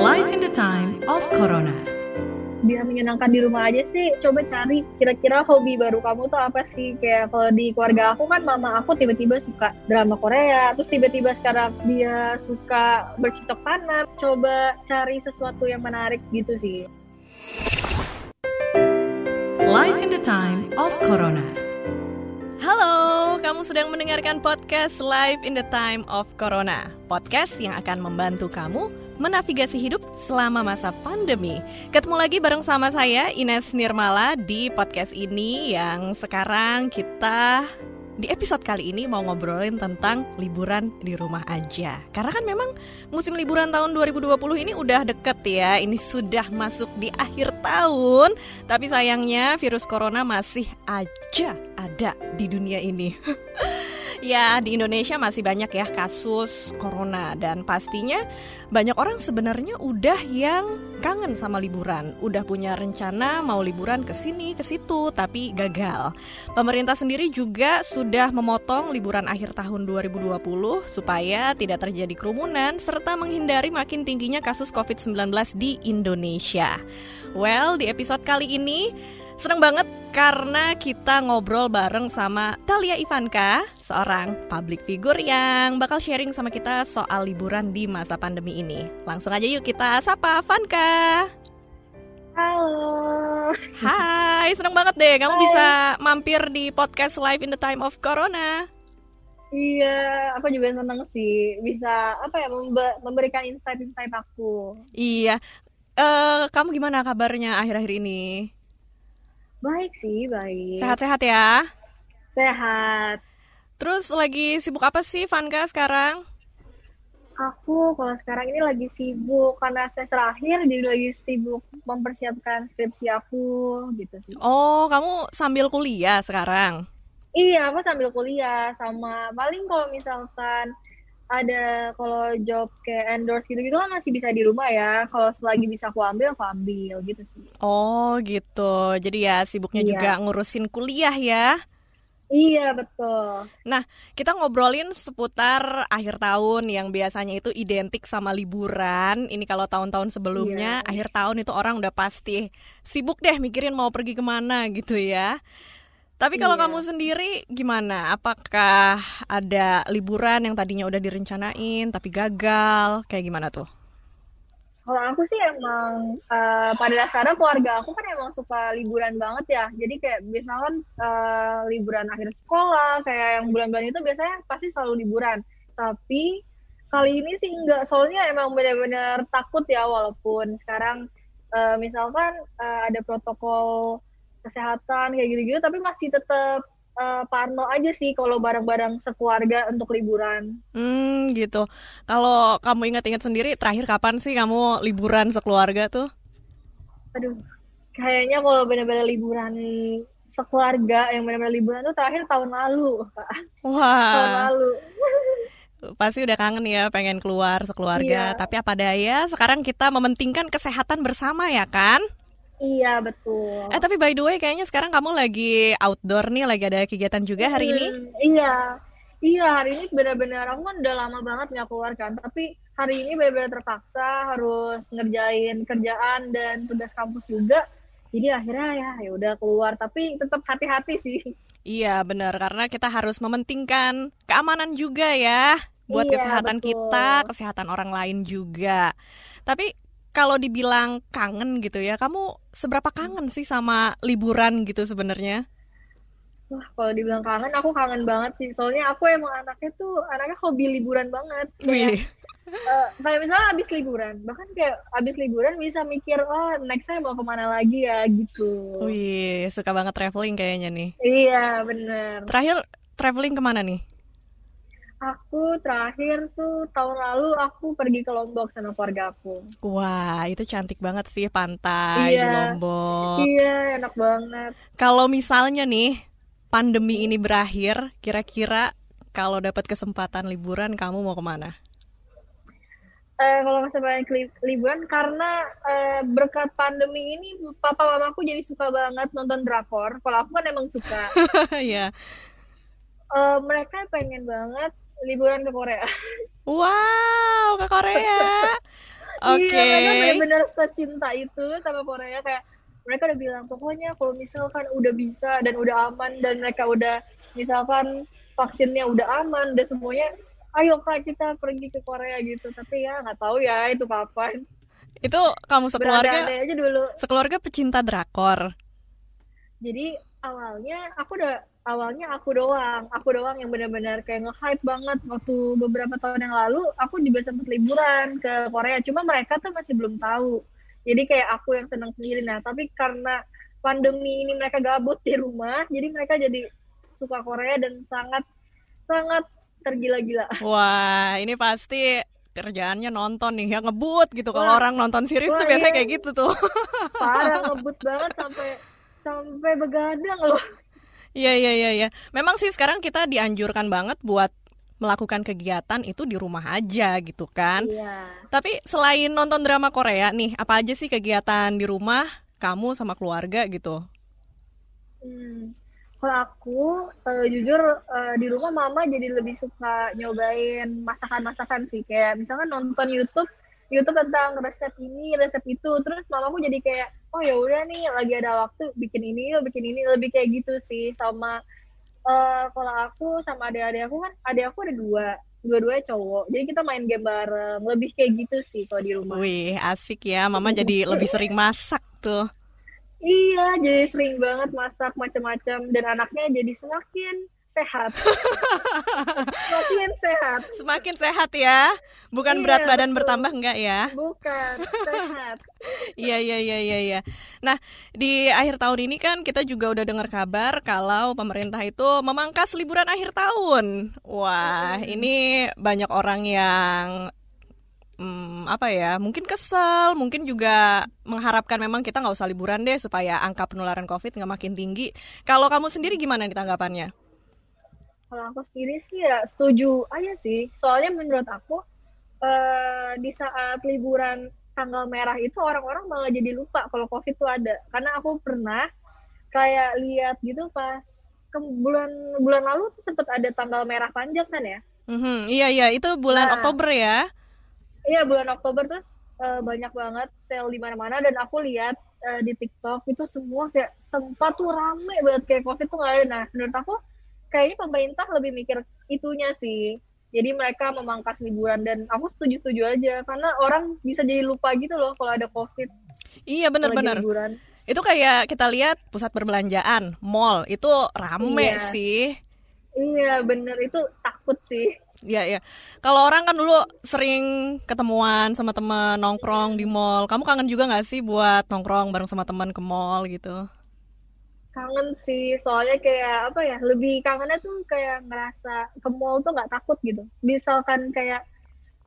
Life in the time of Corona. biar menyenangkan di rumah aja sih coba cari kira-kira hobi baru kamu tuh apa sih kayak kalau di keluarga aku kan mama aku tiba-tiba suka drama Korea terus tiba-tiba sekarang dia suka bercocok tanam coba cari sesuatu yang menarik gitu sih Life in the time of Corona. Halo, kamu sedang mendengarkan podcast Live in the Time of Corona. Podcast yang akan membantu kamu menavigasi hidup selama masa pandemi. Ketemu lagi bareng sama saya Ines Nirmala di podcast ini yang sekarang kita di episode kali ini mau ngobrolin tentang liburan di rumah aja. Karena kan memang musim liburan tahun 2020 ini udah deket ya. Ini sudah masuk di akhir tahun, tapi sayangnya virus corona masih aja ada di dunia ini. Ya, di Indonesia masih banyak ya kasus corona dan pastinya banyak orang sebenarnya udah yang kangen sama liburan, udah punya rencana mau liburan ke sini ke situ tapi gagal. Pemerintah sendiri juga sudah memotong liburan akhir tahun 2020 supaya tidak terjadi kerumunan serta menghindari makin tingginya kasus COVID-19 di Indonesia. Well, di episode kali ini Seneng banget karena kita ngobrol bareng sama Talia Ivanka, seorang public figure yang bakal sharing sama kita soal liburan di masa pandemi ini. Langsung aja yuk kita sapa Vanka. halo Hai, seneng banget deh kamu Hai. bisa mampir di podcast Live in the Time of Corona. iya aku juga seneng sih bisa apa ya membe- memberikan insight-insight aku Iya, eh kamu gimana kabarnya akhir-akhir ini? Baik sih baik Sehat-sehat ya? sehat Terus lagi sibuk apa sih Vanka sekarang? Aku kalau sekarang ini lagi sibuk karena semester akhir jadi lagi sibuk mempersiapkan skripsi aku gitu sih. Oh, kamu sambil kuliah sekarang? Iya, aku sambil kuliah sama paling kalau misalkan ada kalau job kayak endorse gitu-gitu kan masih bisa di rumah ya. Kalau selagi bisa aku ambil, aku ambil gitu sih. Oh gitu, jadi ya sibuknya Iya. juga ngurusin kuliah ya. Iya, betul. Kita ngobrolin seputar akhir tahun yang biasanya itu identik sama liburan. Ini kalau tahun-tahun sebelumnya, Iya. akhir tahun itu orang udah pasti sibuk deh mikirin mau pergi ke mana gitu ya. Tapi kalau Iya. kamu sendiri gimana? Apakah ada liburan yang tadinya udah direncanain tapi gagal? Kayak gimana tuh? Kalau aku sih emang eh, pada dasarnya keluarga aku kan emang suka liburan banget ya. Jadi kayak misalkan eh, liburan akhir sekolah, kayak yang bulan-bulan itu biasanya pasti selalu liburan. Tapi kali ini sih enggak, soalnya emang benar-benar takut ya walaupun sekarang eh, misalkan eh, ada protokol kesehatan kayak gitu-gitu, tapi masih tetap eh, parno aja sih kalau bareng-bareng sekeluarga untuk liburan. Hmm, gitu. Kalau kamu ingat-ingat sendiri, terakhir kapan sih kamu liburan sekeluarga tuh? Aduh, kayaknya kalau benar-benar liburan sekeluarga yang benar-benar liburan tuh terakhir tahun lalu, Pak. Tahun Wah, lalu. pasti udah kangen ya pengen keluar sekeluarga. Iya. Tapi apa daya, sekarang kita mementingkan kesehatan bersama ya kan? Iya, betul. Eh, tapi by the way, kayaknya sekarang kamu lagi outdoor nih, lagi ada kegiatan juga hari ini. Hmm, iya. Iya, hari ini benar-benar aku kan udah lama banget nggak keluar kan, tapi hari ini benar-benar terpaksa harus ngerjain kerjaan dan tugas kampus juga. Jadi akhirnya ya ya udah keluar, tapi tetap hati-hati sih. Iya, benar. Karena kita harus mementingkan keamanan juga ya. Buat Iya, kesehatan betul. kita, kesehatan orang lain juga. Tapi kalau dibilang kangen gitu ya, kamu seberapa kangen sih sama liburan gitu sebenarnya? Wah, kalau dibilang kangen, aku kangen banget sih. Soalnya aku emang anaknya tuh, anaknya hobi liburan banget. Kayak, Wih, eh, kayak misalnya abis liburan, bahkan kayak abis liburan bisa mikir, oh next time mau ke mana lagi ya, gitu. wih, suka banget traveling kayaknya nih. Iya, bener. Terakhir traveling ke mana nih? Aku terakhir tuh tahun lalu aku pergi ke Lombok sama keluarga aku. Wah, itu cantik banget sih pantai di Iya. Lombok. Iya, enak banget. Kalau misalnya nih pandemi ini berakhir, kira-kira kalau dapat kesempatan liburan kamu mau ke mana? Eh, kalau misalnya li- liburan karena eh, berkat pandemi ini papa mamaku jadi suka banget nonton drakor. Kalau aku kan emang suka. ya. Eh, mereka pengen banget liburan ke Korea. Wow, ke Korea. Oke. Iya, mereka benar-benar secinta itu sama Korea kayak mereka udah bilang pokoknya kalau misalkan udah bisa dan udah aman dan mereka udah misalkan vaksinnya udah aman dan semuanya ayo kak kita pergi ke Korea gitu tapi ya nggak tahu ya itu kapan Itu kamu sekeluarga aja dulu sekeluarga pecinta drakor. jadi awalnya aku udah awalnya aku doang aku doang yang benar-benar kayak nge-hype banget waktu beberapa tahun yang lalu aku juga sempat liburan ke Korea cuma mereka tuh masih belum tahu jadi kayak aku yang senang sendiri nah tapi karena pandemi ini mereka gabut di rumah jadi mereka jadi suka Korea dan sangat sangat tergila-gila Wah, ini pasti kerjaannya nonton nih, ya ngebut gitu. Kalau orang nonton series tuh biasanya iya. kayak gitu tuh. parah ngebut banget sampai sampai begadang loh Iya, iya, iya, iya. Memang sih sekarang kita dianjurkan banget buat melakukan kegiatan itu di rumah aja gitu kan. iya Tapi selain nonton drama Korea nih, apa aja sih kegiatan di rumah kamu sama keluarga gitu? Hmm. Kalau aku eh, jujur eh, di rumah mama jadi lebih suka nyobain masakan-masakan sih kayak misalkan nonton YouTube YouTube tentang resep ini resep itu terus mamaku jadi kayak oh ya udah nih lagi ada waktu bikin ini yuk bikin ini lebih kayak gitu sih sama eh, kalau aku sama adik-adik aku kan adik aku ada dua dua-duanya cowok jadi kita main game bareng lebih kayak gitu sih kalau di rumah Wih, asik ya. Mama jadi lebih sering masak tuh. Iya, jadi sering banget masak macam-macam dan anaknya jadi semakin sehat. semakin sehat, Semakin sehat ya. Bukan Iya, berat badan betul. bertambah enggak ya? bukan sehat. Iya iya iya iya iya. Nah, di akhir tahun ini kan kita juga udah dengar kabar kalau pemerintah itu memangkas liburan akhir tahun. Wah, ini banyak orang yang hmm, apa ya? Mungkin kesel, mungkin juga mengharapkan memang kita nggak usah liburan deh supaya angka penularan COVID nggak makin tinggi. Kalau kamu sendiri gimana nih tanggapannya? Kalau aku sendiri sih ya setuju aja sih. Soalnya menurut aku eh, di saat liburan tanggal merah itu orang-orang malah jadi lupa kalau COVID itu ada. Karena aku pernah kayak lihat gitu pas ke bulan bulan lalu tuh sempat ada tanggal merah panjang kan ya. Mhm, iya iya, itu bulan Nah. Oktober ya. Iya bulan Oktober terus eh, banyak banget sale di mana-mana dan aku lihat eh, di TikTok itu semua kayak tempat tuh rame banget kayak COVID tuh nggak ada. Nah menurut aku kayaknya pemerintah lebih mikir itunya sih. Jadi mereka memangkas liburan dan aku setuju-setuju aja karena orang bisa jadi lupa gitu loh kalau ada COVID. Iya benar-benar. Itu kayak kita lihat pusat perbelanjaan, mall itu rame Iya. sih. Iya bener itu takut sih. Iya iya. Kalau orang kan dulu sering ketemuan sama temen nongkrong di mall. Kamu kangen juga nggak sih buat nongkrong bareng sama teman ke mall gitu? Kangen sih soalnya kayak apa ya lebih kangennya tuh kayak ngerasa ke mall tuh nggak takut gitu. Misalkan kayak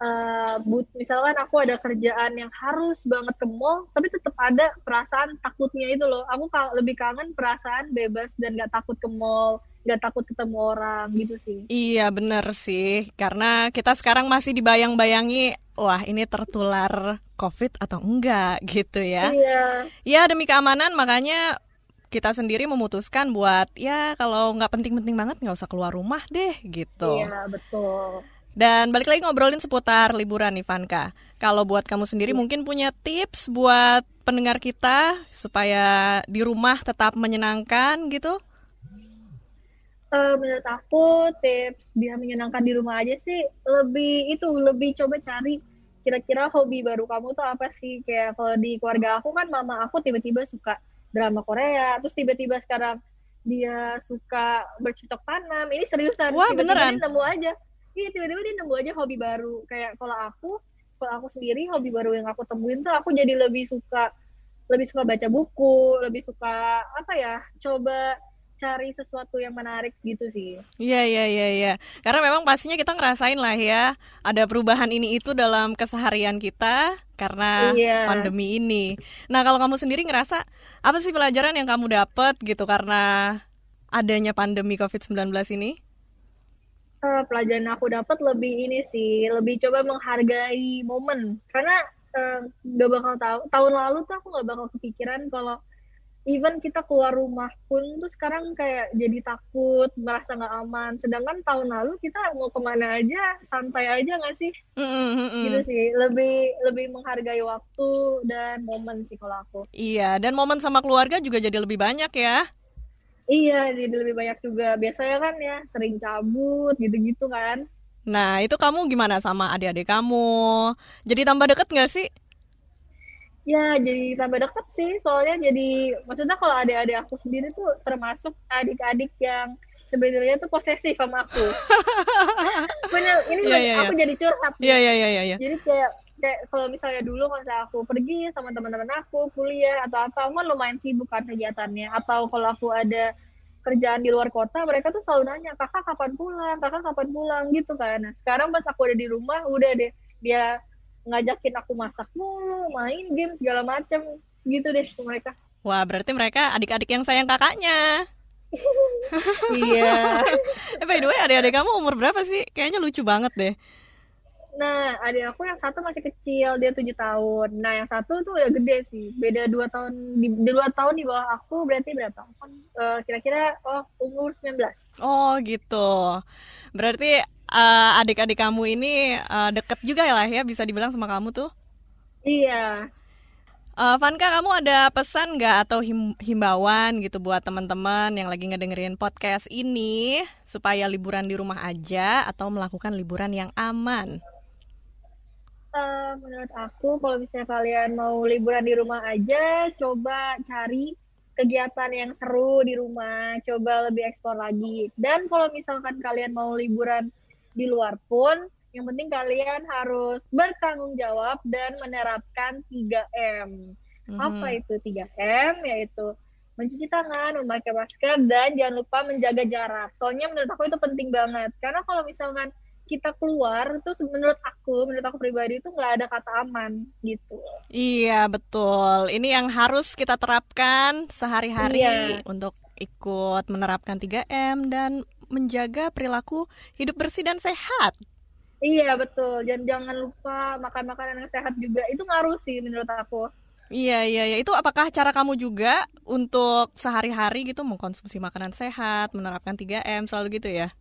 eh but misalkan aku ada kerjaan yang harus banget ke mall tapi tetap ada perasaan takutnya itu loh aku lebih kangen perasaan bebas dan nggak takut ke mall nggak takut ketemu orang gitu sih Iya bener sih. Karena kita sekarang masih dibayang-bayangi, wah ini tertular COVID atau enggak gitu ya. iya Ya demi keamanan makanya kita sendiri memutuskan buat ya kalau nggak penting-penting banget nggak usah keluar rumah deh gitu. iya betul Dan balik lagi ngobrolin seputar liburan nih Vanka. Kalau buat kamu sendiri mungkin punya tips buat pendengar kita supaya di rumah tetap menyenangkan gitu? Eh, menurut aku tips biar menyenangkan di rumah aja sih lebih itu lebih coba cari kira-kira hobi baru kamu tuh apa sih kayak kalau di keluarga aku kan mama aku tiba-tiba suka drama Korea. Terus tiba-tiba sekarang dia suka bercocok tanam. Ini seriusan. Wah, tiba-tiba beneran? dia nemu aja. Iya tiba-tiba dia nemu aja hobi baru. Kayak kalau aku kalau aku sendiri hobi baru yang aku temuin tuh aku jadi lebih suka lebih suka baca buku lebih suka apa ya coba cari sesuatu yang menarik gitu sih Iya iya iya iya. Karena memang pastinya kita ngerasain lah ya ada perubahan ini itu dalam keseharian kita karena Iya. pandemi ini. Nah kalau kamu sendiri ngerasa apa sih pelajaran yang kamu dapat gitu karena adanya pandemi COVID-19 ini? Eh, pelajaran aku dapat lebih ini sih lebih coba menghargai momen karena eh, nggak bakal tahu tahun lalu tuh aku nggak bakal kepikiran kalau even kita keluar rumah pun tuh sekarang kayak jadi takut merasa nggak aman sedangkan tahun lalu kita mau ke mana aja santai aja nggak sih Mm, mm, mm, mm. gitu sih lebih lebih menghargai waktu dan momen sih kalau aku Iya, dan momen sama keluarga juga jadi lebih banyak ya. iya jadi lebih banyak juga biasanya kan ya sering cabut gitu-gitu kan Nah, itu kamu gimana sama adik-adik kamu? Jadi tambah deket nggak sih? Ya jadi tambah deket sih soalnya jadi maksudnya kalau adik-adik aku sendiri tuh termasuk adik-adik yang sebenarnya tuh posesif sama aku. Bener ini Iya, iya, aku jadi curhat Iya, iya, iya, iya. iya. jadi kayak kayak kalau misalnya dulu kalau misalnya aku pergi sama teman-teman aku kuliah atau apa aku kan lumayan sibuk kan kegiatannya. Atau kalau aku ada kerjaan di luar kota mereka tuh selalu nanya kakak kapan pulang? Kakak kapan pulang? Gitu kan. Nah, sekarang pas aku ada di rumah udah deh dia ngajakin aku masak mulu main game segala macem gitu deh mereka Wah, berarti mereka adik-adik yang sayang kakaknya. iya Eh, by the way, adik-adik kamu umur berapa sih? Kayaknya lucu banget deh. Nah adik aku yang satu masih kecil dia tujuh tahun nah yang satu tuh udah gede sih beda dua tahun di dua tahun di bawah aku berarti berapa kan eh, kira-kira oh umur 19 Oh, gitu. Berarti eh, adik-adik kamu ini eh, deket juga ya lah ya, bisa dibilang sama kamu tuh. iya Eh, Vanka, kamu ada pesan nggak atau him- himbauan gitu buat teman-teman yang lagi ngedengerin podcast ini supaya liburan di rumah aja atau melakukan liburan yang aman? Eh, menurut aku kalau misalnya kalian mau liburan di rumah aja, coba cari kegiatan yang seru di rumah, coba lebih eksplor lagi. Dan kalau misalkan kalian mau liburan di luar pun, yang penting kalian harus bertanggung jawab dan menerapkan 3M. Mhm. Apa itu 3M? Yaitu mencuci tangan, memakai masker, dan jangan lupa menjaga jarak. Soalnya menurut aku itu penting banget. Karena kalau misalkan kita keluar, terus menurut aku, menurut aku pribadi itu nggak ada kata aman gitu. Iya, betul. Ini yang harus kita terapkan sehari-hari Iya. untuk ikut menerapkan 3M dan menjaga perilaku hidup bersih dan sehat. Iya betul. Dan jangan lupa makan makanan yang sehat juga. Itu ngaruh sih menurut aku. Iya, iya, iya. Itu apakah cara kamu juga untuk sehari-hari gitu mengkonsumsi makanan sehat, menerapkan 3M selalu gitu ya?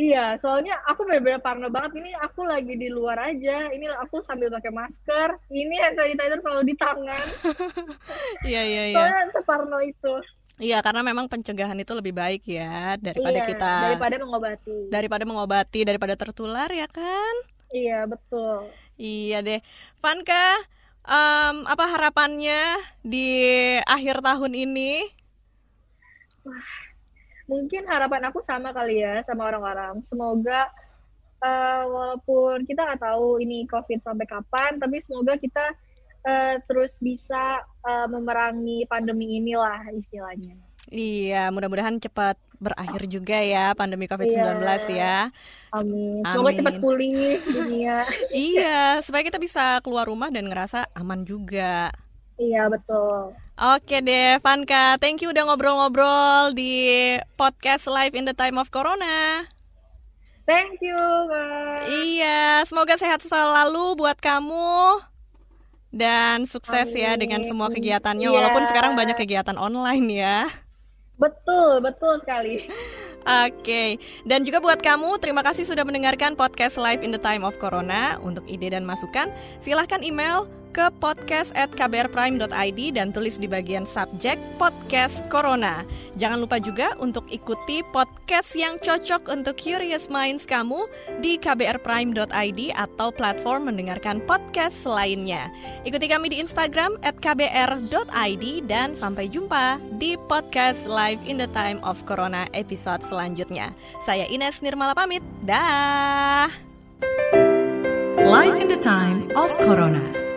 Iya, soalnya aku benar-benar parno banget. Ini aku lagi di luar aja. Ini aku sambil pakai masker. Ini hand sanitizer selalu di tangan. Iya, iya, iya. Soalnya separno itu. Iya, karena memang pencegahan itu lebih baik ya daripada iya, kita daripada mengobati. daripada mengobati, daripada tertular ya kan? Iya, betul. Iya deh. Vanka, em, apa harapannya di akhir tahun ini? Mungkin harapan aku sama kali ya sama orang-orang. Semoga eh, walaupun kita nggak tahu ini COVID sampai kapan, tapi semoga kita eh, terus bisa eh, memerangi pandemi inilah istilahnya. Iya, mudah-mudahan cepat berakhir juga ya pandemi COVID-19 Iya. ya. Amin. Semoga Amin. cepat pulih dunia. Iya, supaya kita bisa keluar rumah dan ngerasa aman juga. Iya, betul. Oke deh, Vanka. Thank you udah ngobrol-ngobrol di podcast Live in the Time of Corona. Thank you, Kak. Iya, semoga sehat selalu buat kamu. Dan sukses ya Amin. dengan semua kegiatannya, Iya. walaupun sekarang banyak kegiatan online ya. Betul, betul sekali. Oke, dan juga buat kamu, terima kasih sudah mendengarkan podcast Live in the Time of Corona. Untuk ide dan masukan, silahkan email ke podcast@kbrprime.id dan tulis di bagian subjek podcast Corona. Jangan lupa juga untuk ikuti podcast yang cocok untuk curious minds kamu di kbrprime.id atau platform mendengarkan podcast lainnya. Ikuti kami di Instagram @kbr.id dan sampai jumpa di podcast Live in the Time of Corona episode selanjutnya. Saya Ines Nirmala pamit. Dah. Life in the time of Corona.